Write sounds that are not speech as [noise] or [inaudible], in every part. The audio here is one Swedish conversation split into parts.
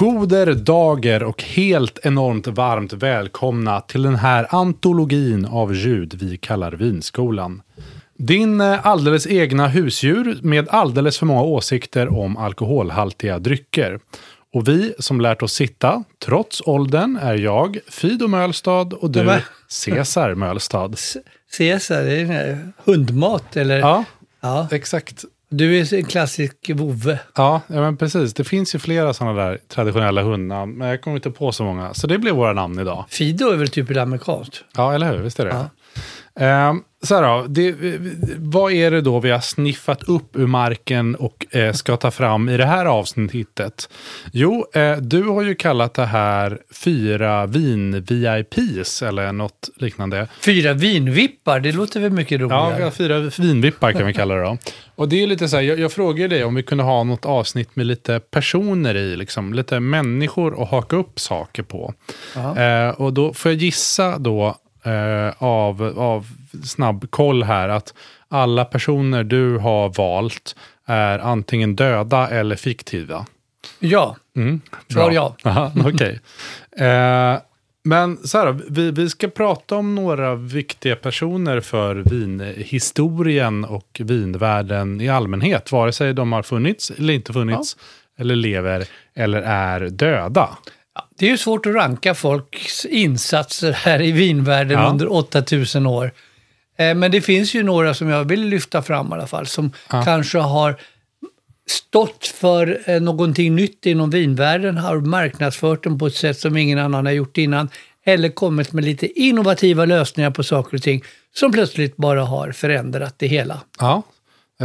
Goder dager och helt enormt varmt välkomna till den här antologin av ljud vi kallar Vinskolan. Din eh, alldeles egna husdjur med alldeles för många åsikter om alkoholhaltiga drycker. Och vi som lärt oss sitta, trots åldern, är jag, Fido Mölstad och du, Cesar Mölstad. [laughs] Caesar, det är här hundmat eller? Ja, Ja. exakt. Du är en klassisk vovve. Ja, ja, men precis. Det finns ju flera sådana där traditionella hundnamn, men jag kommer inte på så många. Så det blir våra namn idag. Fido är väl typ ett amerikanskt? Ja, eller hur? Visst är det. Ehm, så här då, det, vad är det då vi har sniffat upp ur marken och eh, ska ta fram i det här avsnittet? Jo, eh, du har ju kallat det här fyra vin-VIPs eller något liknande. Fyra vinvippar, det låter väl mycket Ja, roligare? har fyra vinvippar kan vi kalla det då. Och det är lite så här, jag, jag frågade dig om vi kunde ha något avsnitt med lite personer i, liksom, lite människor att haka upp saker på. Eh, och då får jag gissa då eh, av, av snabb koll här att alla personer du har valt är antingen döda eller fiktiva. Ja, Mm, svar ja. [laughs] Okej. Eh, men så här, vi, vi ska prata om några viktiga personer för vinhistorien och vinvärlden i allmänhet. Vare sig de har funnits eller inte funnits, eller lever eller är döda. Det är ju svårt att ranka folks insatser här i vinvärlden Ja. under 8000 år. Eh, Men det finns ju några som jag vill lyfta fram i alla fall, som kanske har stått för eh, någonting nytt inom vinvärlden, har marknadsfört den på ett sätt som ingen annan har gjort innan, eller kommit med lite innovativa lösningar på saker och ting som plötsligt bara har förändrat det hela. Ja.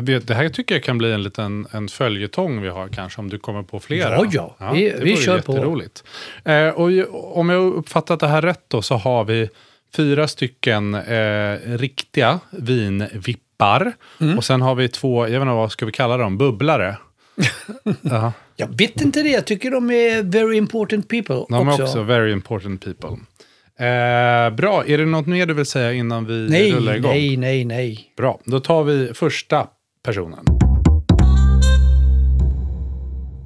Det här tycker jag kan bli en liten en följetong vi har kanske, om du kommer på flera. Ja, ja. Vi- det vi vore kör på. jätteroligt. Eh, och om jag uppfattat det här rätt då, så har vi fyra stycken eh, riktiga vinvippar. Mm. Och sen har vi två, jag vet inte vad ska vi kalla dem, bubblare. [laughs] ja, Jag vet inte det, jag tycker de är very important people de också. är också very important people. Eh, bra, är det något mer du vill säga innan vi Nej, rullar igång? nej, nej, nej. Bra, då tar vi första personen.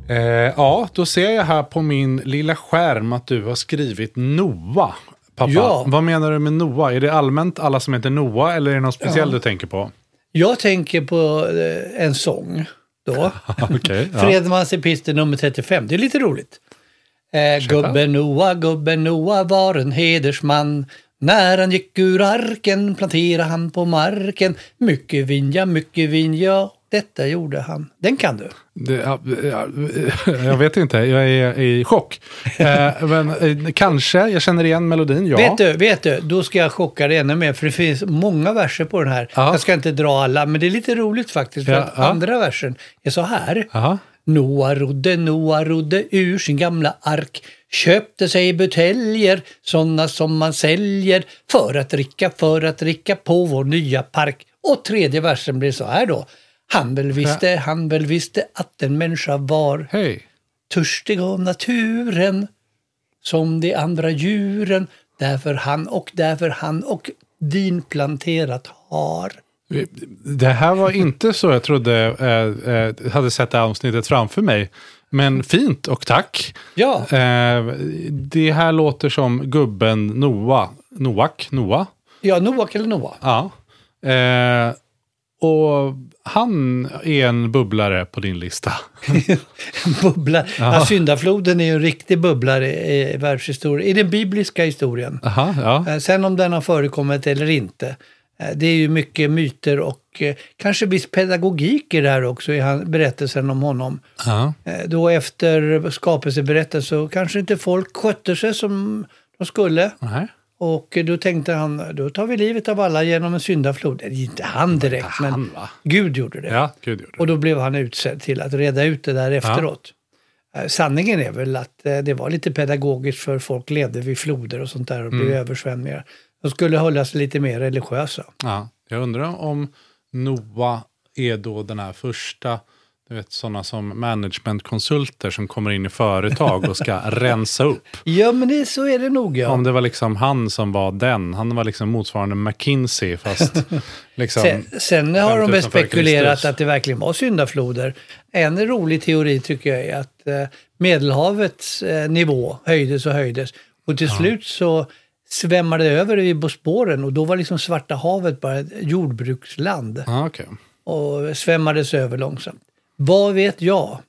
Eh, ja, då ser jag här på min lilla skärm att du har skrivit Noah. Pappa, Ja. vad menar du med Noah? Är det allmänt alla som heter Noah eller är det något speciellt Ja. du tänker på? Jag tänker på eh, en sång då. [laughs] Okej, ja. Fredmans epistel nummer 35. Det är lite roligt. Eh, gubben Noa, gubben Noa var en hedersman. När han gick ur arken planterade han på marken. Mycket vin, ja, mycket vin, ja. Detta gjorde han. Den kan du. Det, ja, ja, jag vet inte, jag är i chock. Eh, men eh, kanske, jag känner igen melodin, ja. Vet du, vet du, då ska jag chocka dig ännu mer, för det finns många verser på den här. Ja. Jag ska inte dra alla, men det är lite roligt faktiskt, för Ja, att andra versen är så här. Aha. Noa rodde, Noa rodde ur sin gamla ark, köpte sig buteljer, sådana som man säljer, för att dricka, för att dricka på vår nya park. Och tredje versen blir så här då. Han väl visste, han väl visste att en människa var Hej. törstig av naturen som de andra djuren, därför han och därför han och din planterat har. Det här var inte så jag trodde, eh, eh, hade sett det här avsnittet framför mig. Men fint och tack. Ja, Eh, det här låter som gubben Noah. Noak? Noah? ja Noak eller Noah. Ja. Eh, och han är en bubblare på din lista. [laughs] Bubbla. Ja. syndafloden är ju en riktig bubblare i, världshistorien, i den bibliska historien. Aha, ja. Eh, Sen om den har förekommit eller inte, det är ju mycket myter och eh, kanske viss pedagogik i det här också, i berättelsen om honom. ja. Eh, Då efter skapelseberättelsen så kanske inte folk skötte sig som de skulle. Nej. Och då tänkte han, då tar vi livet av alla genom en syndaflod. Det är inte han direkt, men han, va? Gud gjorde det. Ja, gud gjorde det. Och då blev han utsedd till att reda ut det där efteråt. Eh, Sanningen är väl att eh, det var lite pedagogiskt för folk levde vid floder och sånt där och Mm. blev översvämningar. De skulle hålla sig lite mer religiösa. Ja, jag undrar om Noah är då den här första, du vet sådana som managementkonsulter som kommer in i företag och ska [laughs] rensa upp. Ja, men det, så är det nog ja. Om det var liksom han som var den, han var liksom motsvarande McKinsey fast [laughs] liksom... Sen, sen har de 5000 väl spekulerat att det verkligen var syndafloder. En rolig teori tycker jag är att eh, Medelhavets eh, nivå höjdes och höjdes. Och till slut så svämmade över i Bosporen och då var liksom Svarta havet bara ett jordbruksland. Ja, okej. och svämmades över långsamt. Vad vet jag?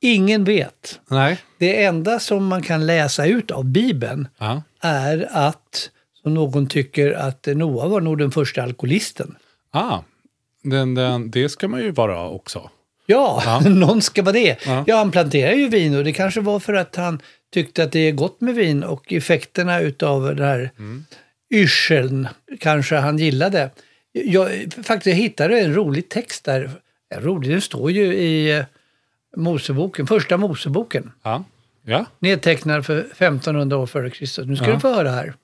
Ingen vet. Nej. Det enda som man kan läsa ut av Bibeln Ja. är att, som någon tycker, att Noa var nog den första alkoholisten. Ah, den, den, det ska man ju vara också. Ja, Ja. [laughs] någon ska vara det. Ja. Ja. han planterar ju vin och det kanske var för att han tyckte att det är gott med vin och effekterna utav den här Mm. yrseln kanske han gillade. Jag, faktiskt, jag hittade en rolig text där. Ja, rolig, den står ju i eh, Moseboken, första Moseboken. Ja. Ja. Nedtecknad för 1500 år före Kristus. Nu ska Ja. du få höra här.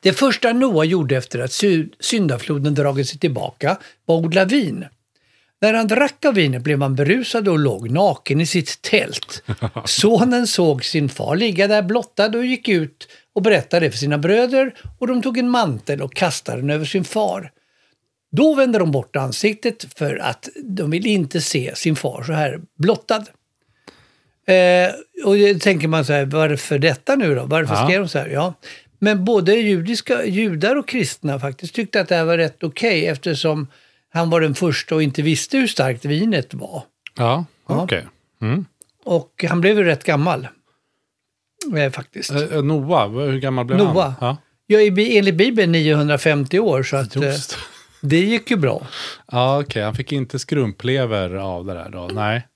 Det första Noa gjorde efter att sy- syndafloden dragit sig tillbaka var att odla vin. När han drack av vinet blev han berusad och låg naken i sitt tält. [laughs] Sonen såg sin far ligga där blottad och gick ut och berättade det för sina bröder och de tog en mantel och kastade den över sin far. Då vände de bort ansiktet för att de vill inte se sin far så här blottad. Eh, och då tänker man så här, varför detta nu då? Varför Ja. skrev de så här? Ja. Men både judiska, judar och kristna faktiskt tyckte att det här var rätt okej eftersom han var den första och inte visste hur starkt vinet var. Ja, okej. Mm. Och han blev ju rätt gammal. Eh, faktiskt. Eh, Noah, hur gammal blev Noah. han? Ja. Ja, enligt Bibeln 950 år så att eh, det gick ju bra. Ja, okej. Han fick inte skrumplever av det där då? Nej.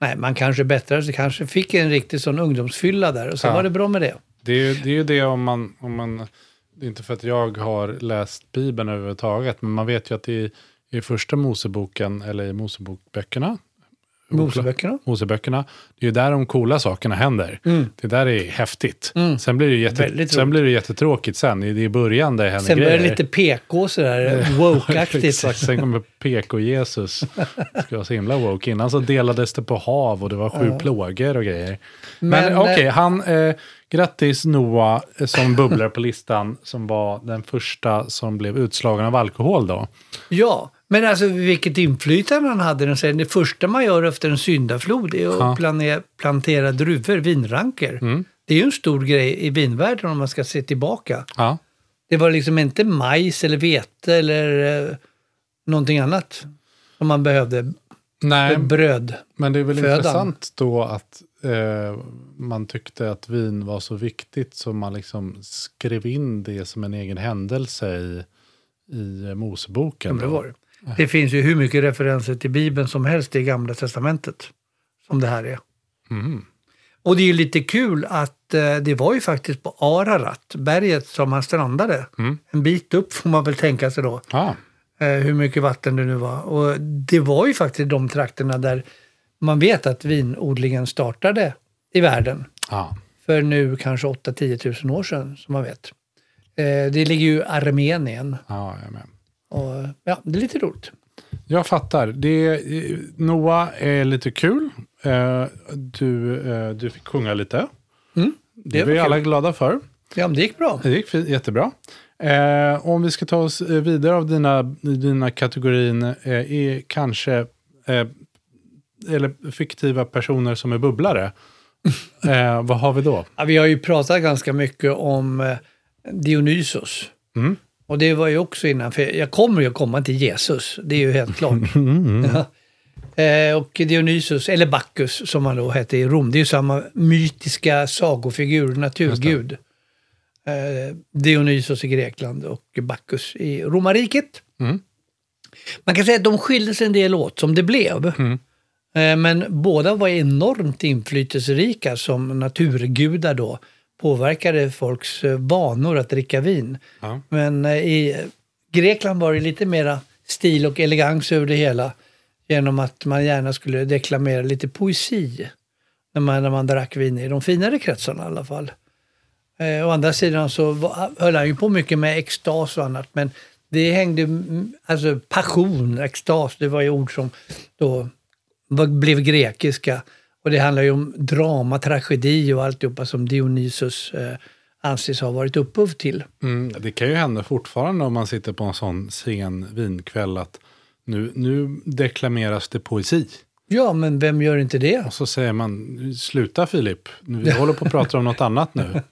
Nej, man kanske bättrade sig, kanske fick en riktig sån ungdomsfylla där och så Ja. var det bra med det. Det är, det är ju det om man, om man... Det är inte för att jag har läst Bibeln överhuvudtaget, men man vet ju att i, i första Moseboken, eller i Mosebokböckerna, Moseböckerna. Moseböckerna, det är ju där de coola sakerna händer. Det där är häftigt. Mm. Sen, blir det jätte, sen blir det jättetråkigt sen. Det är i början det händer Sen blir grejer. det lite PK sådär, [laughs] woke-aktigt. Sen kommer PK-Jesus. Ska vara så himla woke. Innan så delades det på hav och det var sju plågor och grejer. Men, Men, okej, eh, han... Eh, grattis Noah eh, som bubblar på listan som var den första som blev utslagen av alkohol då. Ja, men alltså vilket inflytande han hade. Den säger, Det första man gör efter en syndaflod är att Ja. Mm. plane- plantera druvor, vinranker. Det är ju en stor grej i vinvärlden om man ska se tillbaka. Ja, Det var liksom inte majs eller vete eller eh, någonting annat som man behövde. nej, Bröd. men det är väl födan. intressant då att eh, man tyckte att vin var så viktigt så man liksom skrev in det som en egen händelse i, i Moseboken. Det var det. Det finns ju hur mycket referenser till Bibeln som helst i Gamla Testamentet. Som det här är. Mm. Och det är ju lite kul att eh, det var ju faktiskt på Ararat, berget som han strandade. Mm. En bit upp får man väl tänka sig då. Ja. eh, hur mycket vatten det nu var. Och det var ju faktiskt de trakterna där man vet att vinodlingen startade i världen. Ja. För nu kanske 8-10 tusen år sedan, som man vet. Eh, det ligger ju i Armenien. ja, jag är med. Och, ja, det är lite roligt. Jag fattar. Det, Noah är lite kul. Eh, Du, eh, du fick sjunga lite. Mm, Det det är vi alla glada för. Ja, men det gick bra. Det gick fint, jättebra. Eh, om vi ska ta oss vidare av dina, dina kategorin eh, är kanske eh, eller fiktiva personer som är bubblare. [laughs] Vad har vi då? Ja, vi har ju pratat ganska mycket om Dionysos. Mm. Och det var ju också innan, för jag kommer ju att komma till Jesus, det är ju helt klart. [laughs] Ja. Eh, och Dionysos, eller Bacchus som han då hette i Rom, det är ju samma mytiska sagofigur, naturgud. Eh, Dionysos i Grekland och Bacchus i romarriket. Mm. Man kan säga att de skilde sig en del åt, som det blev. Mm. Eh, Men båda var enormt inflytelserika som naturgudar då. Påverkade folks eh, vanor att dricka vin. Ja. Men eh, i Grekland var det lite mera stil och elegans över det hela. Genom att man gärna skulle deklamera lite poesi när man, när man drack vin i de finare kretsarna i alla fall. Eh, å andra sidan så var, höll han ju på mycket med extas och annat. Men det hängde, alltså passion, extas, det var ju ord som då blev grekiska. Och det handlar ju om drama, tragedi och alltihopa som Dionysos eh, anses ha varit upphov till. Mm, det kan ju hända fortfarande om man sitter på en sån sen vinkväll att nu, nu deklameras det poesi. Ja, men vem gör inte det? Och så säger man, sluta Filip, vi håller på att prata om något annat nu. [laughs]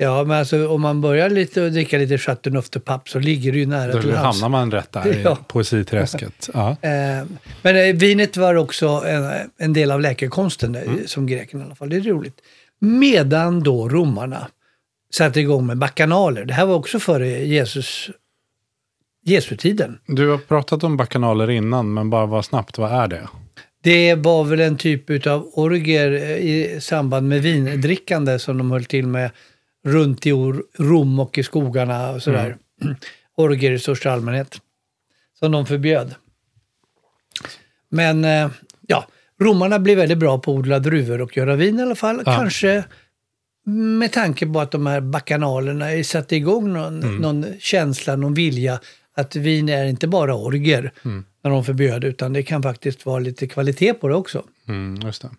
Ja, men alltså om man börjar lite och dricka lite Chateauneuf-papp så ligger det ju nära Då till hamnar man rätt där [laughs] Ja. i poesiträsket. Ja. [laughs] Eh, men eh, vinet var också en, en del av läkekonsten, eh, som greken i alla fall. Det är roligt. Medan då romarna satte igång med bakanaler. Det här var också före Jesus, Jesu-tiden. Du har pratat om bakanaler innan, men bara vad snabbt, vad är det? Det var väl en typ av orger eh, i samband med vindrickande som de höll till med runt i Rom och i skogarna och sådär. [clears throat] Orger i största allmänhet. Som de förbjöd. Men eh, ja, romarna blev väldigt bra på att odla druvor och göra vin i alla fall. Ja. Kanske med tanke på att de här bakanalerna satte igång någon, någon känsla, någon vilja att vin är inte bara orger när de förbjöd, utan det kan faktiskt vara lite kvalitet på det också. Mm, just det.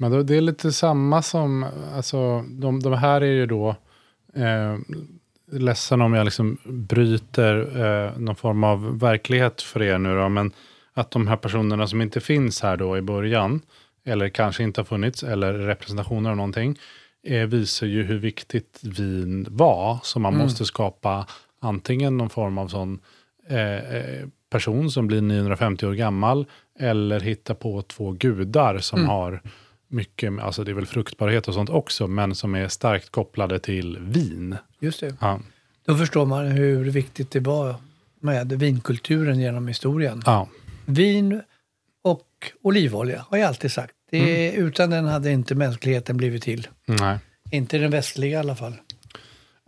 Men då, det är lite samma som, alltså de, de här är ju då, eh, ledsen om jag liksom bryter eh, någon form av verklighet för er nu då, men att de här personerna som inte finns här då i början, eller kanske inte har funnits, eller representationer av någonting, eh, visar ju hur viktigt vin var. Så man måste skapa antingen någon form av sån eh, eh, person som blir 950 år gammal, eller hitta på två gudar som har mycket, alltså det är väl fruktbarhet och sånt också, men som är starkt kopplade till vin. Just det. Ja, Då förstår man hur viktigt det var med vinkulturen genom historien. ja. Vin och olivolja har jag alltid sagt. Det, Utan den hade inte mänskligheten blivit till. nej. Inte den västliga i alla fall.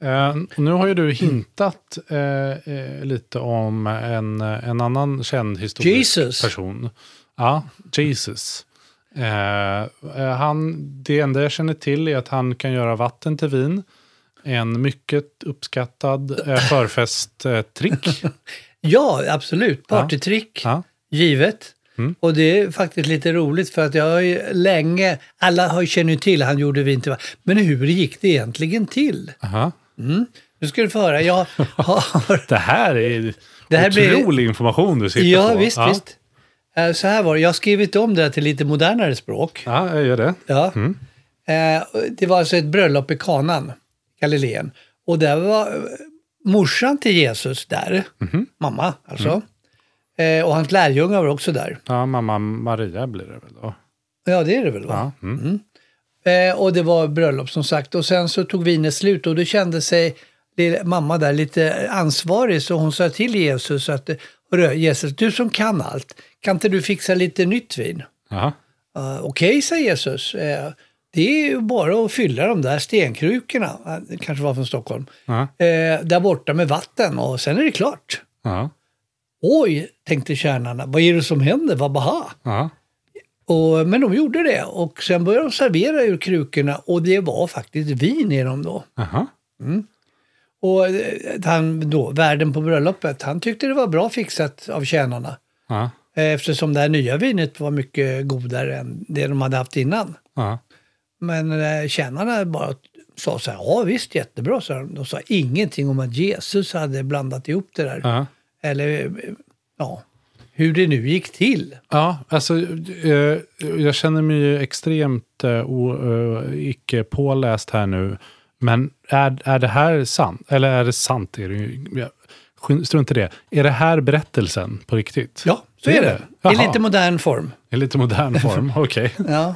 Eh, nu har ju du hintat eh, eh, lite om en, en annan känd historisk Jesus. person. Ja, Jesus. Eh, eh, han, det enda jag känner till är att han kan göra vatten till vin. En mycket uppskattad eh, [laughs] förfesttrick. Ja, absolut. Partytrick, ja. givet. Mm. Och det är faktiskt lite roligt för att jag har ju länge, alla har känner ju till han gjorde vin till vatten. Men hur gick det egentligen till? Aha. Nu ska du få höra. Jag har... [laughs] Det här är Det här blir- otrolig information du sitter ja, på. visst, ja. visst. Eh, Så här var det. Jag har skrivit om det till lite modernare språk. Ja, jag gör det. Ja. Eh, Det var alltså ett bröllop i Kanan, Galileen. Och där var eh, morsan till Jesus där, Mhm. mamma alltså. Eh, Och hans lärjungar var också där. Ja, mamma Maria blir det väl då? Ja, det är det väl va? Ja. Mm. Eh, och det var bröllop som sagt. Och sen så tog vinet slut och det kände sig mamma där lite ansvarig så hon sa till Jesus att Jesus, du som kan allt, kan inte du fixa lite nytt vin? Uh, Okej, okay, sa Jesus. Uh, det är ju bara att fylla de där stenkrukorna, uh, kanske var från Stockholm, Ja. där borta med vatten och sen är det klart. Ja. Oj, tänkte tjärnarna, vad är det som händer? Vad baha? Ja. Och, men de gjorde det och sen började de servera ur krukorna och det var faktiskt vin i dem då. Jaha. Och eh, han då, värden på bröllopet, han tyckte det var bra fixat av tjänarna. Ja. Eftersom det här nya vinet var mycket godare än det de hade haft innan. Ja. Men eh, tjänarna bara sa så här, ja visst jättebra, sa de. De sa ingenting om att Jesus hade blandat ihop det där. Ja. Eller, eh, ja, hur det nu gick till. Ja, alltså eh, jag känner mig ju extremt eh, eh, icke påläst här nu. Men är, är det här sant? Eller är det sant? Är det, strunt i det. Är det här berättelsen på riktigt? Ja, så Det är det. det. I lite modern form. I lite modern form, [laughs] okej. Ja.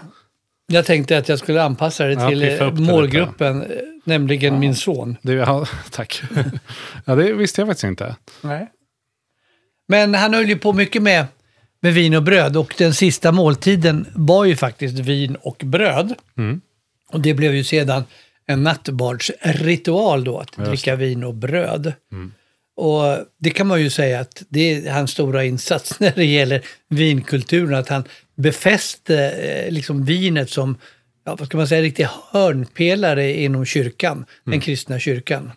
Jag tänkte att jag skulle anpassa det Ja, till det målgruppen, eh, nämligen min son. Det, ja, [laughs] tack. ja, det visste jag faktiskt inte. Nej. Men han höll ju på mycket med, med vin och bröd och den sista måltiden var ju faktiskt vin och bröd. Mm. Och det blev ju sedan en nattbardsritual då, att Just Mm. dricka vin och bröd. Och det kan man ju säga att det är hans stora insats [laughs] när det gäller vinkulturen, att han befäste eh, liksom vinet som, ja, vad ska man säga, riktig hörnpelare inom kyrkan, Mm. den kristna kyrkan.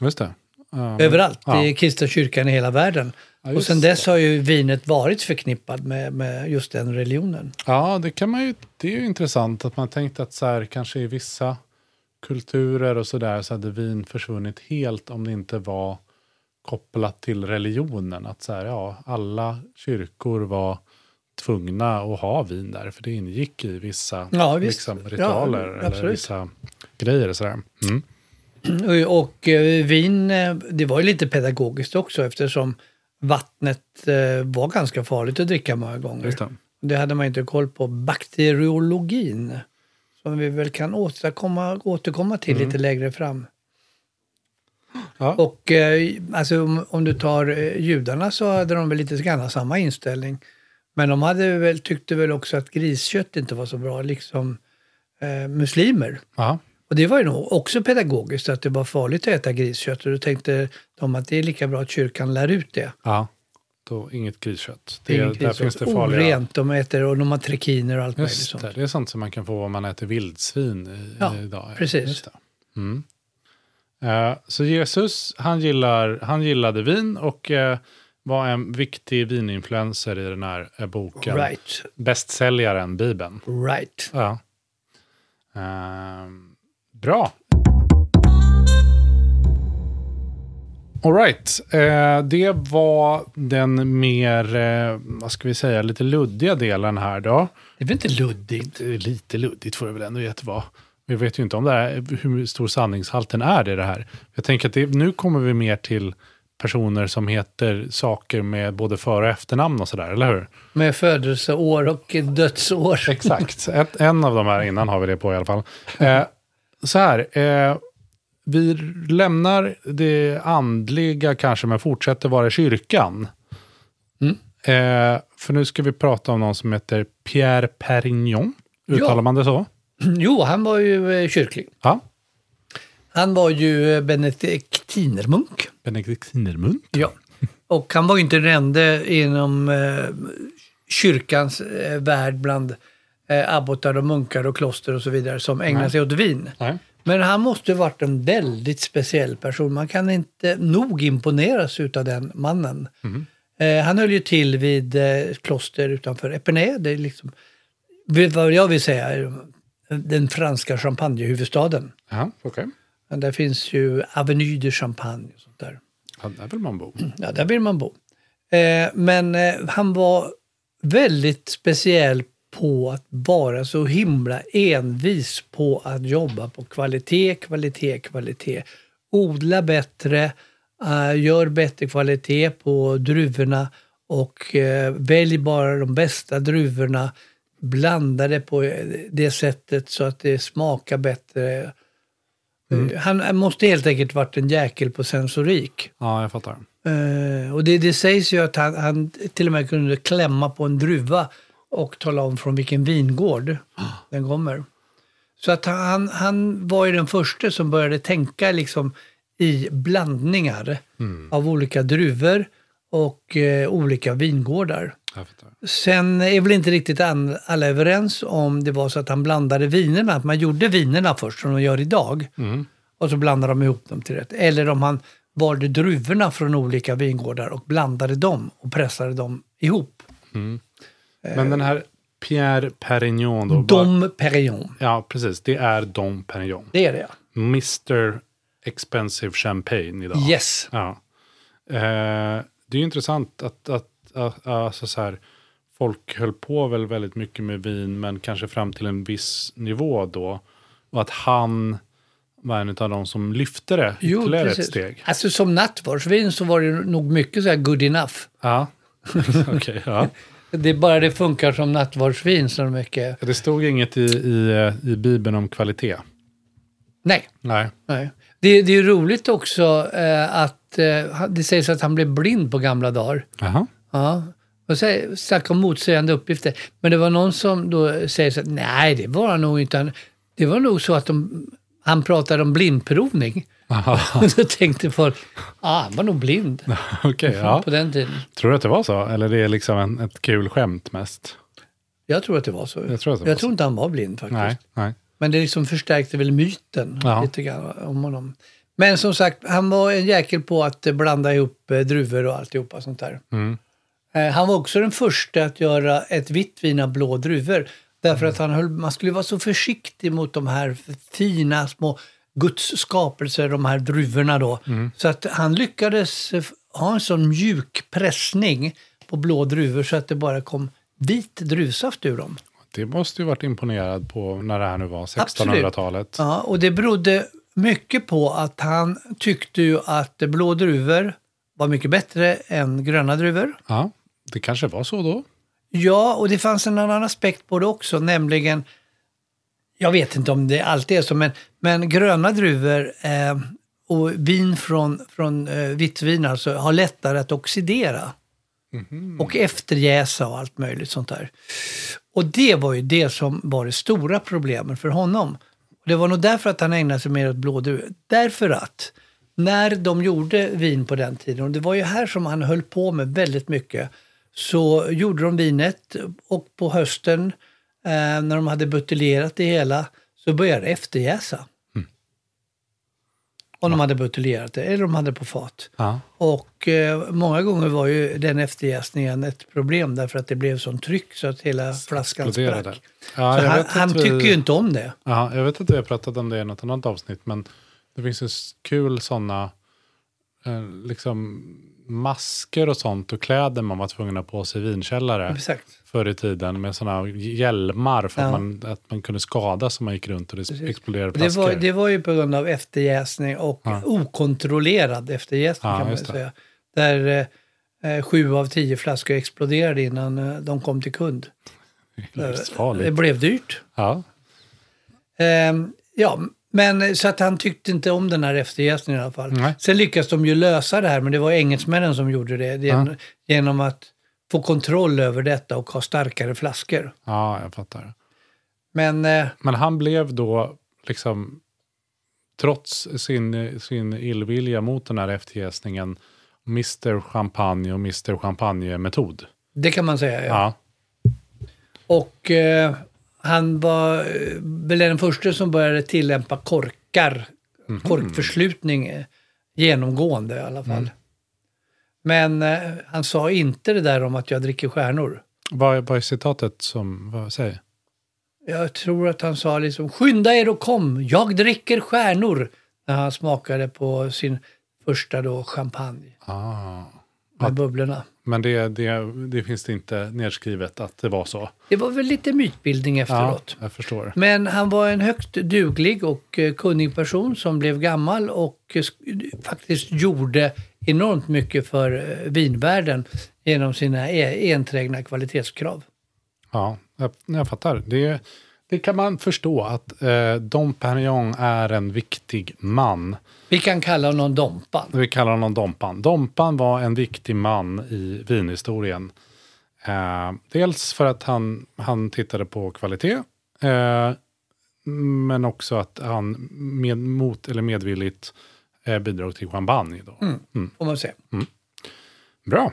Just det. Ja, Överallt ja. i kristna kyrkan i hela världen. Ja, och sen dess har ju vinet varit förknippat med, med just den religionen. Ja, det kan man ju. Det är ju intressant att man tänkte att så här, kanske i vissa kulturer och sådär så hade vin försvunnit helt om det inte var kopplat till religionen. Att så här, ja, alla kyrkor var tvungna att ha vin där, för det ingick i vissa Ja, liksom, ritualer Ja, eller vissa grejer. Och sådär. Mm. Och, och eh, vin, eh, det var ju lite pedagogiskt också eftersom vattnet eh, var ganska farligt att dricka många gånger. Det. Det hade man inte koll på. Bakteriologin, som vi väl kan återkomma, återkomma till lite längre fram. Ja. Och eh, alltså, om, om du tar eh, judarna så hade de väl lite grann samma inställning. Men de hade väl, tyckte väl också att griskött inte var så bra, liksom eh, muslimer. Ja. Och det var ju nog också pedagogiskt att det var farligt att äta griskött. Och då tänkte de att det är lika bra att kyrkan lär ut det. ja, då inget griskött. Det inget där griskött. finns det farliga... Orent, de äter och de har trikiner och allt möjligt Just sånt. det, det är sånt som man kan få om man äter vildsvin i, Ja, idag. precis. Just det. Mm. Eh, så Jesus, han, gillar, han gillade vin och eh, var en viktig vininfluencer i den här eh, boken. Right, Bästsäljaren Bibeln. right. Ja. Ehm, bra. Alright, eh, det var den mer, eh, vad ska vi säga, lite luddiga delen här då. Det är väl inte luddigt? Lite luddigt får det väl ändå vara. Vi vet ju inte om det är, hur stor sanningshalten är i det här. Jag tänker att det, nu kommer vi mer till personer som heter saker med både för och efternamn och sådär, eller hur? Med födelseår och dödsår. Exakt. Ett, en av de här innan har vi det på i alla fall. Eh, så här. Eh, vi lämnar det andliga kanske, men fortsätter vara i kyrkan. Mm. Eh, för nu ska vi prata om någon som heter Pierre Perignon. Uttalar Ja. man det så? [clears throat] Jo, han var ju eh, kyrklig. Ja. Han var ju eh, benediktinermunk. Benediktinermunk. Ja. Och han var ju inte den enda inom eh, kyrkans eh, värld bland eh, abbotar och munkar och kloster och så vidare som ägnar Nej. sig åt vin. Nej. Men han måste ha varit en väldigt speciell person. Man kan inte nog imponeras utav den mannen. Eh, han höll ju till vid eh, kloster utanför Epernay. Det är liksom, vad jag vill säga, den franska champagnehuvudstaden. Ja, okej. Men Där finns ju Avenue de Champagne och sånt där. Ja, där vill man bo. Ja, där vill man bo. Eh, men eh, han var väldigt speciell på att vara så himla envis på att jobba på kvalitet, kvalitet, kvalitet. Odla bättre, eh, gör bättre kvalitet på druvorna och välj bara de bästa druvorna. Blanda det på det sättet så att det smakar bättre Han måste helt enkelt varit en jäkel på sensorik. Ja, jag fattar. Eh, och det, det sägs ju att han, han till och med kunde klämma på en druva och tala om från vilken vingård den kommer. Så att han, han var ju den första som började tänka liksom i blandningar av olika druvor och eh, olika vingårdar. Sen är väl inte riktigt alla överens om det var så att han blandade vinerna, att man gjorde vinerna först som de gör idag. Och så blandade de ihop dem till rätt. Eller om han valde druvorna från olika vingårdar och blandade dem och pressade dem ihop. Men den här Pierre Perignon då? Dom Perignon. Ja, precis. Det är Dom Perignon. Det är det ja. Mr Expensive Champagne idag. Yes. Ja. Eh, det är ju intressant att, att, att alltså så här, folk höll på väl väldigt mycket med vin, men kanske fram till en viss nivå då. Och att han var en av de som lyfte det ytterligare ett steg. Alltså som nattvardsvin så var det nog mycket så här good enough. Ja, [laughs] okej. ja. [laughs] Det är bara det funkar som nattvardsvin så mycket. Det stod inget i, i, i Bibeln om kvalitet. Nej. Nej. Nej. Det, det är roligt också eh, att eh, det sägs att han blev blind på gamla dagar. Jaha. Ja. Och så, snacka om motsägande uppgifter. Men det var någon som då säger så att nej, det var han nog inte. Det var nog så att de, han pratade om blindprovning. Aha. Så [laughs] tänkte folk, ah, han var nog blind [laughs] Okej, ja. på den tiden. Tror du att det var så? Eller det är liksom en, ett kul skämt mest? Jag tror att det var så. Jag tror att det jag tror inte han var blind faktiskt. Nej, nej. Men det liksom förstärkte väl myten Ja. lite grann om honom. Men som sagt, han var en jäkel på att blanda ihop eh, druvor och alltihopa sånt där. Mm. Eh, Han var också den första att göra ett vitt vin av blå druvor. Därför att han höll, man skulle vara så försiktig mot de här fina små Guds skapelser, de här druvorna då. Så att han lyckades eh, ha en sån mjuk pressning på blå druvor så att det bara kom vit druvsaft ur dem. Det måste ju varit imponerad på när det här nu var, Absolut. 1600-talet. Ja, och det berodde mycket på att han tyckte ju att blå druvor var mycket bättre än gröna druvor. Ja, det kanske var så då. Ja, och det fanns en annan aspekt på det också, nämligen, jag vet inte om det alltid är så, men, men gröna druvor eh, och vin från, från eh, vitt vin alltså, har lättare att oxidera. Och efterjäsa och allt möjligt sånt där. Och det var ju det som var det stora problemet för honom. Det var nog därför att han ägnade sig mer åt blådruvor. Därför att när de gjorde vin på den tiden, och det var ju här som han höll på med väldigt mycket, så gjorde de vinet och på hösten eh, när de hade buteljerat det hela så började det efterjäsa. Om de hade buteljerat det eller de hade på fat. Ja. Och eh, många gånger var ju den efterjäsningen ett problem därför att det blev sån tryck så att hela flaskan Exploderade. sprack. Ja, så han, han vi- tycker ju inte om det. Ja, jag vet att vi har pratat om det i något annat avsnitt, men det finns ju kul sådana eh, liksom masker och sånt och kläder man var tvungen att ha på sig i vinkällare Exakt. förr i tiden med sådana hjälmar för Ja. att, man, att man kunde skada som man gick runt och det exploderade Det flaskor. var, det var ju på grund av efterjäsning och Ja. okontrollerad efterjäsning Ja, kan man det. säga. Där eh, eh, sju av tio flaskor exploderade innan eh, de kom till kund. [laughs] Det Livsfarligt. blev dyrt. Ja. Ehm, ja, men så att han tyckte inte om den här efterjäsningen i alla fall. Nej. Sen lyckades de ju lösa det här, men det var engelsmännen som gjorde det. Gen, Genom att få kontroll över detta och ha starkare flaskor. ja, jag fattar. Men eh, Men han blev då, liksom, trots sin, sin illvilja mot den här efterjäsningen, Mr Champagne och Mr Champagne-metod. det kan man säga. Ja. Ja. Och eh, han var eh, väl den första som började tillämpa korkar, Mhm. korkförslutning eh, genomgående i alla fall. Men eh, han sa inte det där om att jag dricker stjärnor. Vad, är- vad är citatet som vad säger? Jag tror att han sa liksom skynda er och kom, jag dricker stjärnor. När han smakade på sin första då champagne Ah. Med bubblorna. Men det, det, det finns det inte nedskrivet att det var så. Det var väl lite mytbildning Ja, efteråt. jag förstår. Men han var en högt duglig och eh, kunnig person som blev gammal och eh, sk- faktiskt gjorde enormt mycket för eh, vinvärlden genom sina e- enträgna kvalitetskrav. Ja, jag, jag fattar. Det, det kan man förstå att eh, Dom Perignon är en viktig man. Vi kan kalla honom Dompan. Vi kallar honom Dompan. Dompan var en viktig man i vinhistorien. Eh, dels för att han, han tittade på kvalitet. Eh, men också att han med, mot eller medvilligt eh, bidrog till champagne. Då. Mm. Får man se. Bra.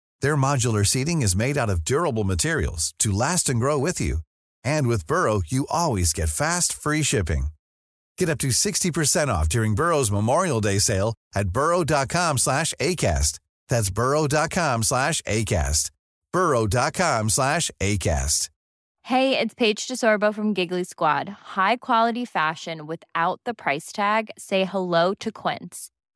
Their modular seating is made out of durable materials to last and grow with you. And with Burrow, you always get fast, free shipping. Get up to 60% off during Burrow's Memorial Day sale at burrow.com slash ACAST. That's burrow.com slash ACAST. burrow.com slash ACAST. Hey, it's Paige DeSorbo from Giggly Squad. High quality fashion without the price tag. Say hello to Quince.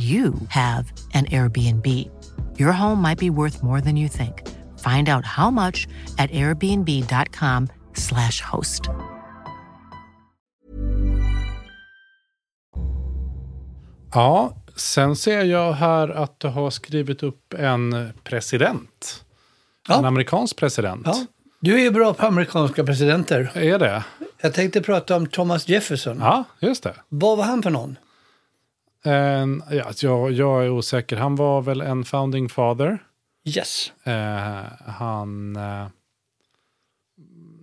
you have an Airbnb. Your home might be worth more than you think. Find out how much at airbnb.com/slash host. Ja, sen ser jag här att du har skrivit upp en president. Ja. En amerikansk president. Ja. Du är ju bra på amerikanska presidenter. Är det? Jag tänkte prata om Thomas Jefferson. Ja, just det. Vad var han för någon? En, ja, alltså, jag, jag är osäker. Han var väl en founding father. Yes. Eh, han... Eh,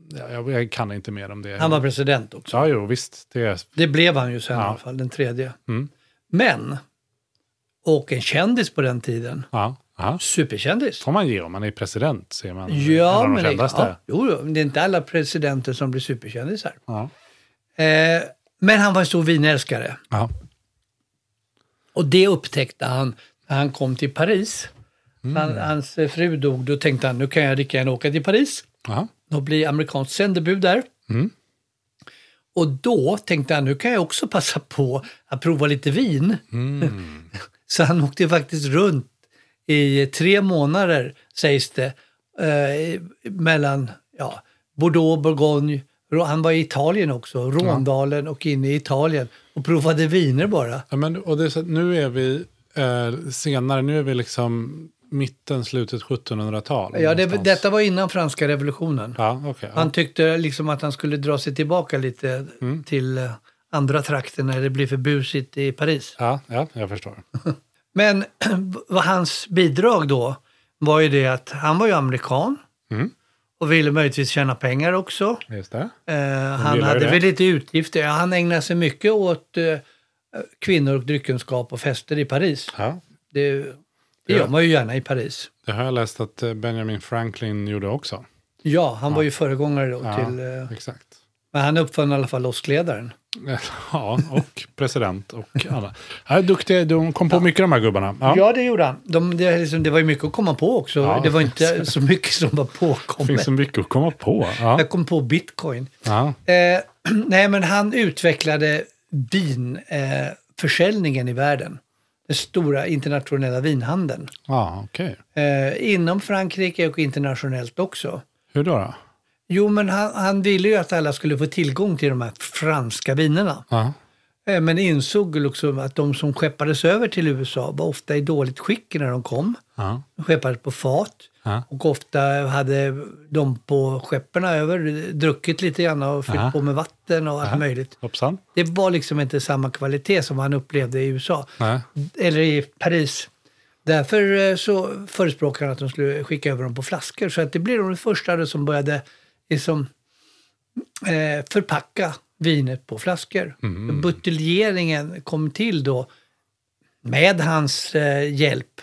ja, jag, jag kan inte mer om det. Han var president också. Ja, jo, visst. Det, Det blev han ju sen Ja. i alla fall, den tredje. Mm. Men, och en kändis på den tiden. ja, ja. Superkändis. får man ge om man är president, ser man. en Ja, men det, ja, jo, jo, det är inte alla presidenter som blir superkändisar. Ja. Eh, men han var en stor vinälskare. Ja. Och det upptäckte han när han kom till Paris. Han, hans fru dog, då tänkte han nu kan jag lika gärna åka till Paris Ja. och bli amerikanskt sändebud där. Mm. Och då tänkte han nu kan jag också passa på att prova lite vin. Mm. [laughs] Så han åkte faktiskt runt i tre månader, sägs det, eh, mellan ja, Bordeaux, Bourgogne, han var i Italien också, Råndalen och inne i Italien och provade viner bara. Ja, men, och det är så, nu är vi eh, senare, nu är vi liksom mitten, slutet 1700-tal. Ja, det, detta var innan franska revolutionen. Ja, ja. Han tyckte liksom att han skulle dra sig tillbaka lite Mm. till eh, andra trakter när det blir för busigt i Paris. Ja, ja, jag förstår. [laughs] Men [clears throat] vad hans bidrag då var ju det att han var ju amerikan Mm. Och ville möjligtvis tjäna pengar också. Just det. Eh, han hade det. väl lite utgifter. Ja, han ägnade sig mycket åt eh, kvinnor och dryckenskap och fester i Paris. Ja, Det, det Ja. gör man ju gärna i Paris. det har jag läst att eh, Benjamin Franklin gjorde också. Ja, han var ju föregångare då Ja, till... Eh, exakt. men han uppfann i alla fall åskledaren. [laughs] Ja, och president och alla. Ja, duktiga, de kom på mycket de här gubbarna. Ja. Ja, det gjorde han. De, det, liksom, det var ju mycket att komma på också. Ja. Det var inte så mycket som var Det påkommet. finns så mycket att komma på. Ja. Jag kom på bitcoin. Ja. Eh, [clears throat] nej, men han utvecklade vinförsäljningen eh, i världen. Den stora internationella vinhandeln. Ja, okej. Eh, inom Frankrike och internationellt också. Hur då? då? Jo, men han, han ville ju att alla skulle få tillgång till de här franska vinerna. Ja. Eh, Men insåg också att de som skeppades över till USA var ofta i dåligt skick när de kom. Ja. De skeppades på fat. Ja. Och ofta hade de på skeppen över druckit lite grann och fyllt Ja. på med vatten och allt möjligt. Hoppsan. Det var liksom inte samma kvalitet som han upplevde i USA. Eller i Paris. Därför eh, så förespråkade han att de skulle skicka över dem på flaskor. Så att det blev de första som började liksom, eh, förpacka vinet på flaskor. Mm. Buteljeringen kom till då med hans eh, hjälp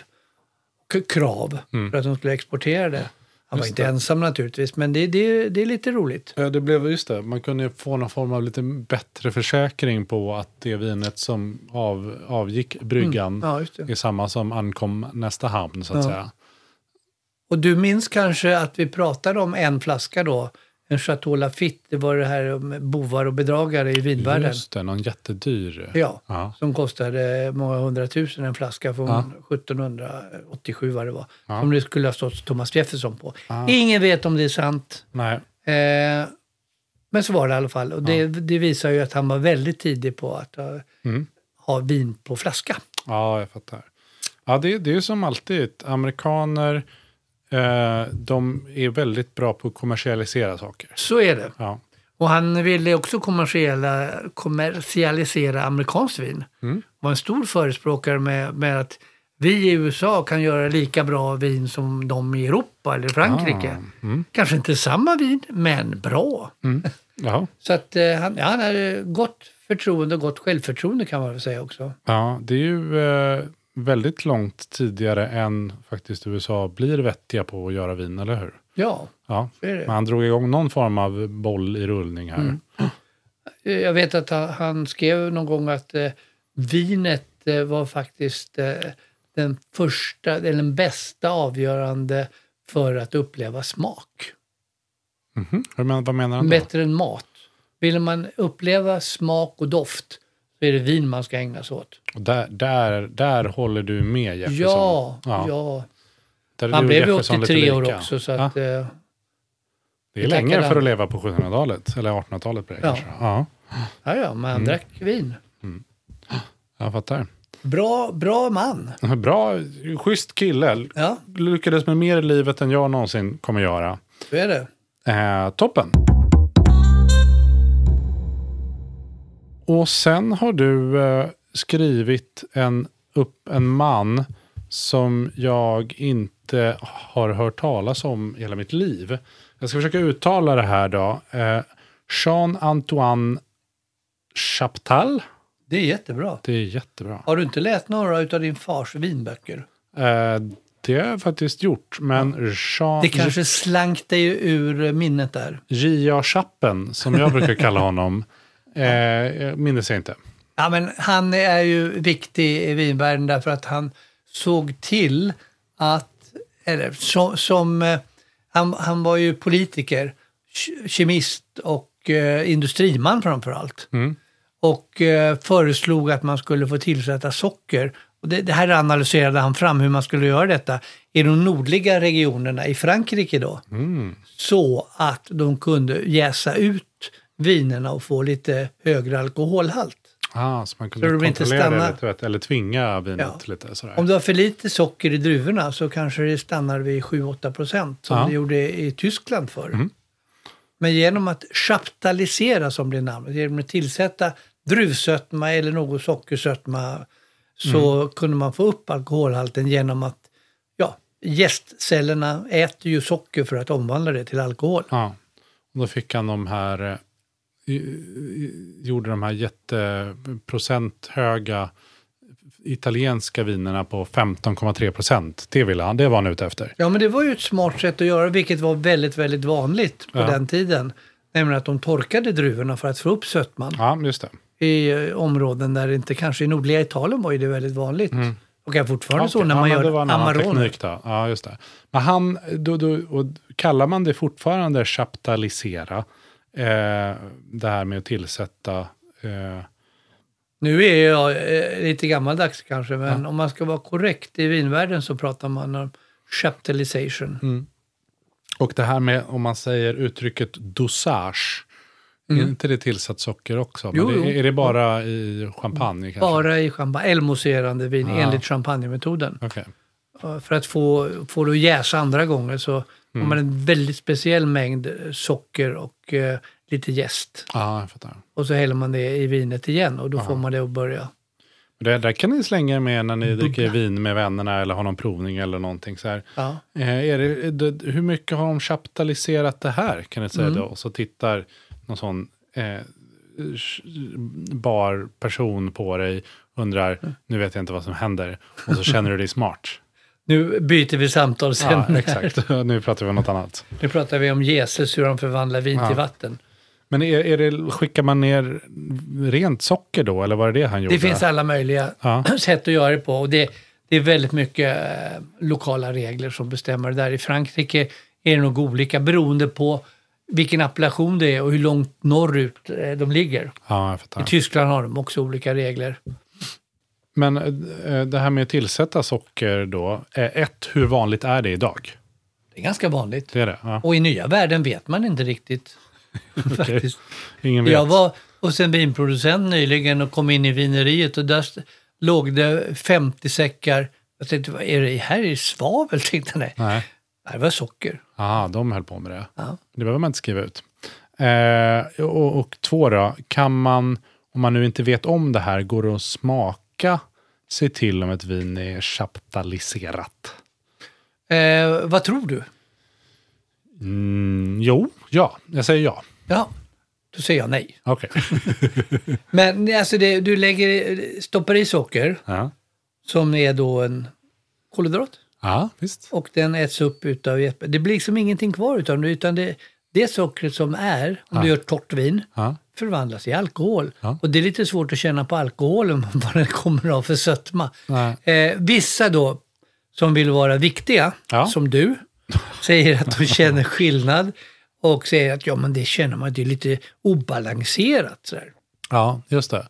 och krav för att de skulle exportera det. Han var Mm. Just inte det. ensam naturligtvis, men det, det, det är lite roligt. Ja, det blev just det. Man kunde få någon form av lite bättre försäkring på att det vinet som av, avgick bryggan Ja, just det. är samma som ankom nästa hamn, så att Ja. säga. Och du minns kanske att vi pratade om en flaska då, en Chateau Lafite, det var det här med bovar och bedragare i vinvärlden. Just det, någon jättedyr. Ja, Ja. som kostade många hundratusen en flaska från Ja. 1787 vad det var. Ja. Som det skulle ha stått Thomas Jefferson på. Ja. Ingen vet om det är sant. Nej. Eh, men så var det i alla fall. Och det, det visar ju att han var väldigt tidig på att ha, Mm. ha vin på flaska. Ja, jag fattar. Ja, det, det är ju som alltid. Amerikaner, eh, de är väldigt bra på att kommersialisera saker. Så är det. Ja. Och han ville också kommersialisera amerikanskt vin. Mm. Var en stor förespråkare med, med att vi i USA kan göra lika bra vin som de i Europa eller Frankrike. Ah, mm. Kanske inte samma vin, men bra. Ja. Så att eh, han, ja, han hade gott förtroende och gott självförtroende kan man väl säga också. ja, det är ju eh, väldigt långt tidigare än faktiskt USA blir vettiga på att göra vin, eller hur? Ja, Ja, så är det. men han drog igång någon form av boll i rullning här. Mm. Jag vet att han, skrev någon gång att eh, vinet eh, var faktiskt eh, den första, eller den bästa avgörande för att uppleva smak. Hur men, vad menar han då? Bättre än mat. Vill man uppleva smak och doft så är det vin man ska ägna sig åt. Där, där, där håller du med Jefferson? Ja, ja. Där är Han blev ju Jefferson lite 83 år också så Ja, att... Eh, det är länge för att leva på 1700-talet, eller 1800-talet blir det Ja. kanske. Ja, ja, ja, man Mm. drack vin. jag fattar. Bra, bra man. [laughs] Bra, schysst kille. Ja, Lyckades med mer i livet än jag någonsin kommer göra. så är det. Eh, toppen. Och sen har du eh, skrivit en, upp en man som jag inte har hört talas om i hela mitt liv. Jag ska försöka uttala det här då. Eh, Jean-Antoine Chaptal. Det är jättebra. Det är jättebra. Har du inte läst några av din fars vinböcker? Eh, det har jag faktiskt gjort. Men Jean... Det kanske slank dig ur minnet där. J.A. Chappen, som jag brukar kalla honom, [laughs] eh, minns jag inte. Ja, men han är ju viktig i vinvärlden därför att han såg till att, eller som, som eh, han, han var ju politiker, ke- kemist och eh, industriman framför allt. Mm. Och eh, föreslog att man skulle få tillsätta socker. Och det, det här analyserade han fram hur man skulle göra detta i de nordliga regionerna i Frankrike då. Mm. Så att de kunde jäsa ut vinerna och få lite högre alkoholhalt. Ah, så man kunde Så de inte kontrollera stannar- det lite, eller tvinga vinet Ja. lite sådär. Om du har för lite socker i druvorna så kanske det stannar vid 7-8 procent som Ja. Mm. det gjorde i Tyskland förr. Men genom att chaptalisera som är namnet, genom att tillsätta druvsötma eller något sockersötma så Mm. kunde man få upp alkoholhalten genom att ja, gästcellerna äter ju socker för att omvandla det till alkohol. Ja. Och då fick han de här, eh, gjorde de här jätteprocenthöga italienska vinerna på 15,3 procent. Det ville han, det var han ute efter. Ja, men det var ju ett smart sätt att göra, vilket var väldigt, väldigt vanligt på Ja. den tiden. Nämligen att de torkade druvorna för att få upp sötman. Ja, just det. I eh, områden där det inte, kanske i nordliga Italien var ju det väldigt vanligt. Och är fortfarande så Okej, när ja, man det gör var en Amarone. Ja, just det. Men han, då, då, och kallar man det fortfarande chaptalisera? Eh, det här med att tillsätta... Eh, Nu är jag eh, lite gammaldags kanske, men om man ska vara korrekt i vinvärlden så pratar man om chaptalization. Mm. och det här med, om man säger uttrycket dosage. Är inte det tillsatt socker också? Mm. Jo, det, är det bara i champagne kanske? Bara i champagne, elmousserande vin Ja. enligt champagnemetoden. Okej. För att få, få det att jäsa andra gånger så Mm. har man en väldigt speciell mängd eh, socker och eh, lite jäst. Ja, jag fattar. Och så häller man det i vinet igen och då får man det att börja. Det där kan ni slänga med när ni dricker vin med vännerna eller har någon provning eller någonting så här. Ja. Eh, är det, det, hur mycket har de chaptaliserat det här kan ni säga Mm. då? Och så tittar någon sån eh, bar person på dig undrar, nu vet jag inte vad som händer. Och så känner du dig smart. Nu byter vi samtal sen. Ja, [laughs] exakt. nu pratar vi om något annat. Nu pratar vi om Jesus, hur de förvandlar vin Ja. till vatten. Men är, är det, skickar man ner rent socker då? Eller var det det han gjorde? Det finns alla möjliga Ja. [clears throat] sätt att göra det på. Och det, det är väldigt mycket eh, lokala regler som bestämmer det där. I Frankrike är det nog olika beroende på vilken appellation det är och hur långt norrut eh, de ligger. Ja. I Tyskland har de också olika regler. Men eh, det här med att tillsätta socker då. Ett, hur vanligt är det idag? Det är ganska vanligt. Det är det? Ja. Och i nya världen vet man inte riktigt. [laughs] faktiskt. Ingen vet. Jag var hos en vinproducent nyligen och kom in i vineriet och där låg det 50 säckar. Jag tänkte, vad är det här? Är det svavel? [laughs] Tänkte jag. Nej, Nej. det var socker. Ja, de höll på med det. Ja. Det behöver man inte skriva ut. Eh, och, och två då, kan man, om man nu inte vet om det här, går det att smaka sig till om ett vin är chaptaliserat? Eh, vad tror du? Mm, jo, ja, jag säger ja. Ja, då säger jag nej. Okej. [laughs] Men alltså det, du lägger, stoppar i socker ja. som är då en kolhydrat ja, visst. och den äts upp utav jätte- Det blir liksom ingenting kvar utav det utan det, det sockret som är, om du gör torrt vin, Ja. förvandlas i alkohol. Ja. Och det är lite svårt att känna på alkoholen [laughs] vad den kommer av för sötma. Eh, vissa då som vill vara viktiga, Ja. som du, säger att de känner skillnad och säger att ja men det känner man, det är lite obalanserat. Så här. Ja, just det.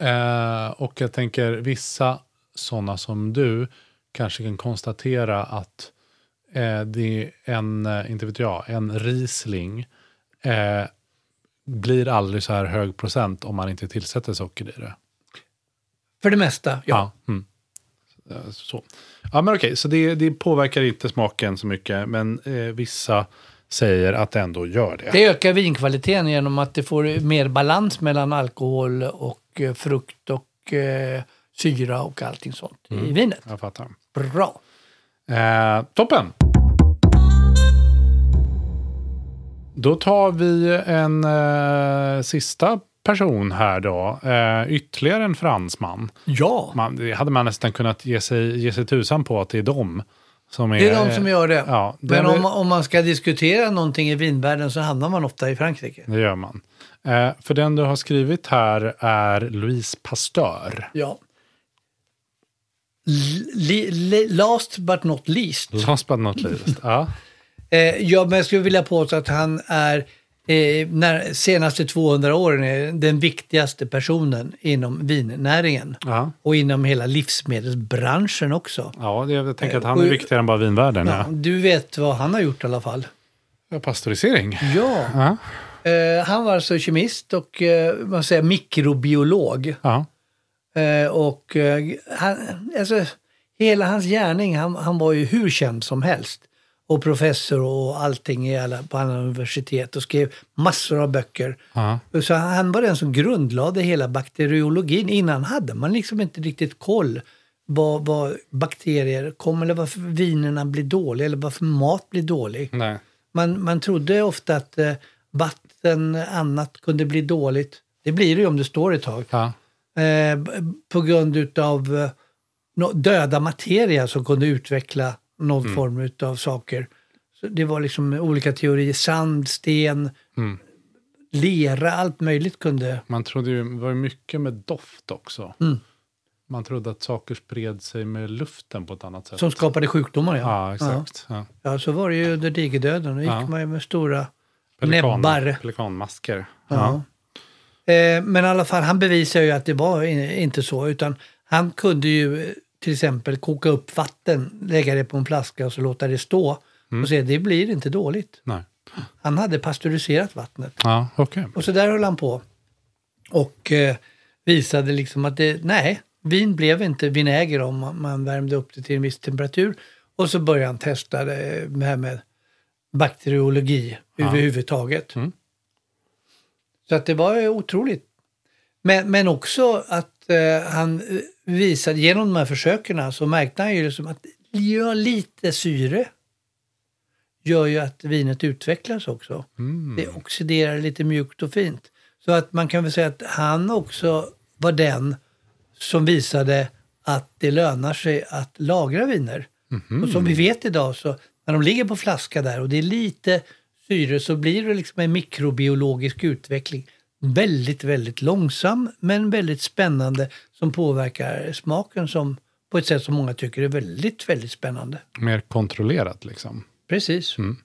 Eh, och jag tänker vissa sådana som du kanske kan konstatera att eh, det är en, eh, inte vet jag, en Riesling eh, blir aldrig så här hög procent om man inte tillsätter socker i det. För det mesta, ja. mm. Eh, Så. Ja, men okej, så det, det påverkar inte smaken så mycket, men eh, vissa säger att det ändå gör det. Det ökar vinkvaliteten genom att det får mer balans mellan alkohol och eh, frukt och eh, syra och allting sånt i vinet. Jag fattar. Bra. Eh, toppen! Då tar vi en eh, sista person här då. Eh, ytterligare en fransman. Ja, Man, det hade man nästan kunnat ge sig, ge sig tusan på att det är de som är... det är de som gör det. Ja, Men om, om man ska diskutera någonting i vinvärlden så hamnar man ofta i Frankrike. det gör man. Eh, för den du har skrivit här är Louise Pasteur. Ja. Li, last but not least. Last but not least. Ja. Eh, ja, men jag skulle vilja påstå att han är eh, när, senaste 200 åren är den viktigaste personen inom vinnäringen. Ja. Och inom hela livsmedelsbranschen också. ja, det- jag tänker att han Och- är viktigare än bara vinvärlden. Ja, Ja. du vet vad han har gjort i alla fall. Ja. Pastörisering. Ja. Ja. Eh, han var alltså kemist och eh, man säger mikrobiolog. Ja. Eh, och eh, han, alltså, hela hans gärning, han, han var ju hur känd som helst. Och professor och allting i alla, på alla universitet och skrev massor av böcker. Ja. Så han var den som grundlade hela bakteriologin. Innan hade man liksom inte riktigt koll vad, vad bakterier kommer eller varför vinerna blir dåliga eller varför mat blir dålig. Nej. Man, man trodde ofta att eh, vatten, annat kunde bli dåligt. Det blir det ju om det står ett tag. Ja. Eh, på grund av eh, döda materia som kunde utveckla någon Mm. form av saker. Så det var liksom olika teorier. Sand, sten, Mm. lera, allt möjligt kunde... Man trodde ju, det var ju mycket med doft också. Mm. Man trodde att saker spred sig med luften på ett annat sätt. Som skapade sjukdomar, ja. Ja, exakt. Ja. Ja, så var det ju under digerdöden. Då gick Ja. man ju med stora Pelikan, näbbar. Pelikanmasker. Ja. Eh, men i alla fall, han bevisar ju att det var inte så. Utan han kunde ju eh, till exempel koka upp vatten, lägga det på en flaska och så låta det stå. Mm. Och se, det blir inte dåligt. Nej. Han hade pasteuriserat vattnet. Ja, okej. Och så där höll han på. Och eh, visade liksom att det, nej, vin blev inte vinäger om man, man värmde upp det till en viss temperatur. Och så började han testa det här med bakteriologi överhuvudtaget. Mm. Så att det var otroligt. Men, men också att eh, han eh, visade, genom de här försöken så märkte han ju liksom att ja, lite syre gör ju att vinet utvecklas också. Mm. Det oxiderar lite mjukt och fint. Så att man kan väl säga att han också var den som visade att det lönar sig att lagra viner. Mhm. Och som vi vet idag så när de ligger på flaska där och det är lite syre så blir det liksom en mikrobiologisk utveckling. Väldigt, väldigt långsam men väldigt spännande som påverkar smaken som på ett sätt som många tycker är väldigt, väldigt spännande. Mer kontrollerat liksom. Precis. Mm.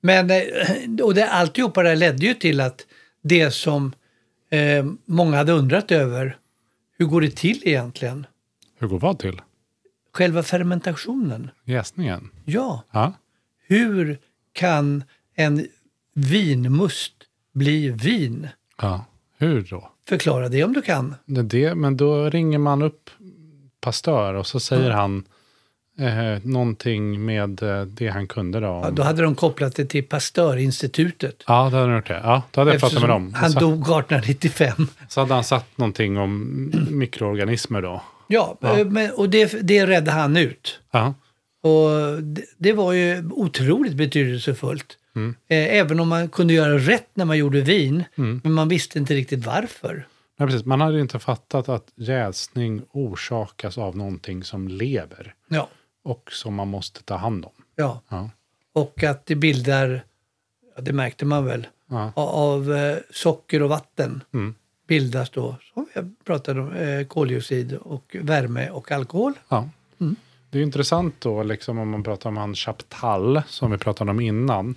Men, eh, och det, alltihopa det ledde ju till att det som eh, många hade undrat över, hur går det till egentligen? Hur går vad till? Själva fermentationen. Jäsningen? Ja, Ja. hur kan en vinmust bli vin? ja. Hur då? Förklara det om du kan. Det det, men då ringer man upp Pastör och så säger han eh, någonting med eh, det han kunde då. Om, Ja, då hade de kopplat det till Pastörinstitutet. Ja, det hade han gjort det. Ja, då hade jag pratat med dem. Han så, dog 1895. så hade han satt någonting om [clears throat] mikroorganismer då. Ja, Ja. eh, Men, och det, det räddade han ut. Ja, Och det, det var ju otroligt betydelsefullt. Mm. Eh, Även om man kunde göra rätt när man gjorde vin, Mm. men man visste inte riktigt varför. Nej, precis. Man hade inte fattat att jäsning orsakas av någonting som lever Ja, och som man måste ta hand om. ja. Ja. Och att det bildar, det märkte man väl, Ja. av eh, socker och vatten Mm. bildas då, som jag pratade om, eh, koldioxid och värme och alkohol. Ja. Det är intressant då, liksom om man pratar om han Chaptal, som vi pratade om innan.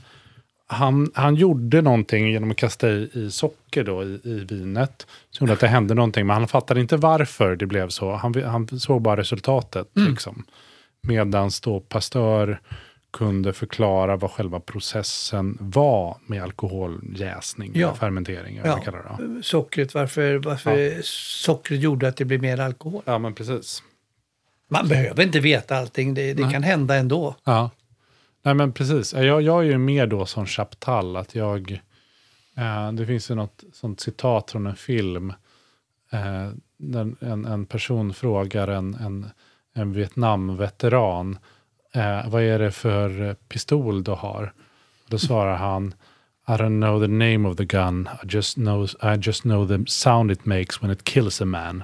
Han, han gjorde någonting genom att kasta i, i socker då i, i vinet. Som gjorde att det hände någonting, men han fattade inte varför det blev så. Han, han såg bara resultatet. Liksom. Medan då Pasteur kunde förklara vad själva processen var med alkoholjäsning, Ja. fermentering. eller Ja, kallar det. sockret, varför, varför sockret gjorde att det blev mer alkohol. Ja, men precis. Man behöver inte veta allting, det, det kan hända ändå. Ja, nej men precis. Jag, jag är ju mer då som Chaptal, att jag... Eh, det finns ju något sånt citat från en film. Eh, där en, en person frågar en, en, en Vietnamveteran, eh, vad är det för pistol du har? Då svarar han, I don't know the name of the gun, I just, knows, I just know the sound it makes when it kills a man.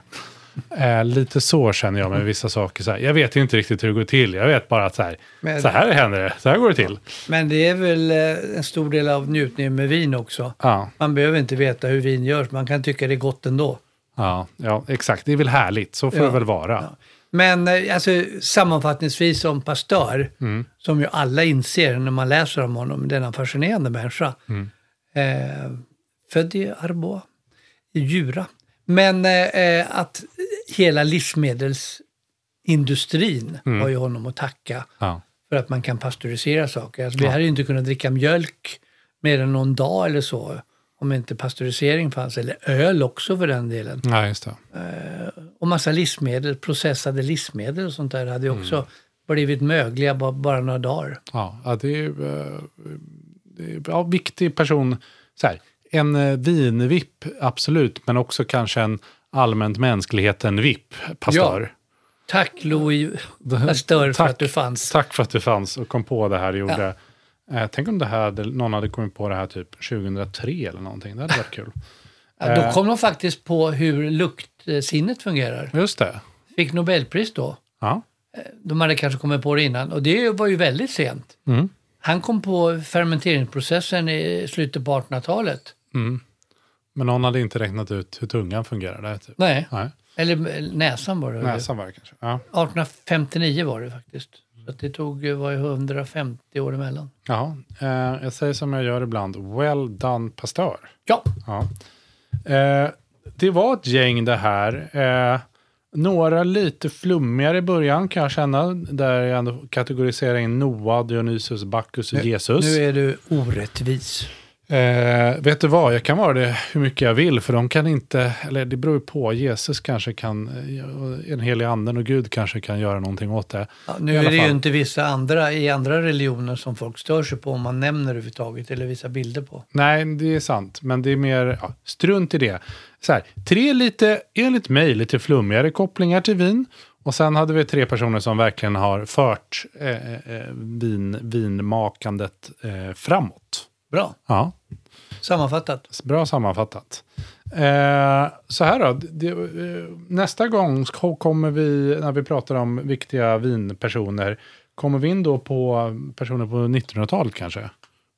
Eh, lite så känner jag med vissa saker. Så här, jag vet inte riktigt hur det går till. Jag vet bara att så här, Men- så här händer det. Så här går det till. Men det är väl eh, en stor del av njutningen med vin också. Ja, Man behöver inte veta hur vin görs, man kan tycka det är gott ändå. ja, ja, exakt. Det är väl härligt. Så får Ja. det väl vara. Men eh, alltså, sammanfattningsvis om Pasteur, Mm. som ju alla inser när man läser om honom, denna fascinerande människa. Mm. Eh, född i Arbois, i Djura. Men eh, eh, att hela livsmedelsindustrin Mm. har ju honom att tacka Ja. för att man kan pasteurisera saker. Alltså, vi Ja. hade ju inte kunnat dricka mjölk mer än någon dag eller så om inte pasteurisering fanns, eller öl också för den delen. ja, just det. Och massa livsmedel, processade livsmedel och sånt där hade ju Mm. också blivit mögliga bara, bara några dagar. Ja, det är ju eh, ja, viktig person. Så här, en eh, vinvipp, absolut, men också kanske en allmänt mänskligheten VIP, Pasteur. Tack Louis Pasteur för Tack. att du fanns. Tack för att du fanns och kom på det här du gjorde. Eh, tänk om det här, någon hade kommit på det här typ 2003 eller någonting. Det hade varit kul. [laughs] Ja, då kom de faktiskt på hur luktsinnet fungerar. Just det. Fick Nobelpris då. Ja. De hade kanske kommit på det innan och det var ju väldigt sent. Mm. Han kom på fermenteringsprocessen i slutet på 1800-talet. Men någon hade inte räknat ut hur tungan fungerade. Typ. Nej, Nej. eller näsan var det. Näsan var det kanske. Ja. 1859 var det faktiskt. Så det tog eh, var ju 150 år emellan. Jaha. Eh, jag säger som jag gör ibland. Well done Pasteur. Ja, Ja. Eh, det var ett gäng det här. Eh, några lite flummigare i början kan jag känna. Där jag ändå kategoriserar in Noah, Dionysus, Bacchus och Jesus. nu är du orättvis. Eh, vet du vad, jag kan vara det hur mycket jag vill, för de kan inte, eller det beror ju på, Jesus kanske kan, eh, en helig anden och Gud kanske kan göra någonting åt det. Ja, nu är det fall. ju inte vissa andra i andra religioner som folk stör sig på om man nämner överhuvudtaget eller visar bilder på. Nej, det är sant, men det är mer, ja, strunt i det. Så här, tre lite, enligt mig, lite flummigare kopplingar till vin. Och sen hade vi tre personer som verkligen har fört eh, eh, vin, vinmakandet eh, framåt. Bra, Ja, sammanfattat. Bra sammanfattat. Eh, så här då, det, eh, nästa gång kommer vi, när vi pratar om viktiga vinpersoner, kommer vi in då på personer på 1900-talet kanske?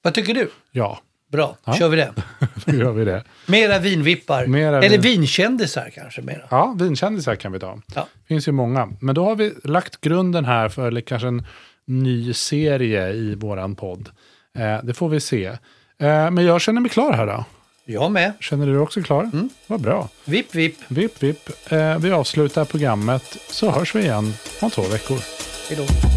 Vad tycker du? Ja, Bra, Ja. kör vi det. [laughs] då gör vi det. Mera vinvippar. Mera eller vin- vinkändisar kanske mera. Ja, vinkändisar kan vi ta. Ja. finns ju många. Men då har vi lagt grunden här för kanske en ny serie i våran podd. Eh, det får vi se. Eh, men jag känner mig klar här då. Jag med. Känner du dig också klar? Mm. Vad bra. Vipp, vipp. Vipp, vipp. Eh, vi avslutar programmet så hörs vi igen om två veckor. Hej då.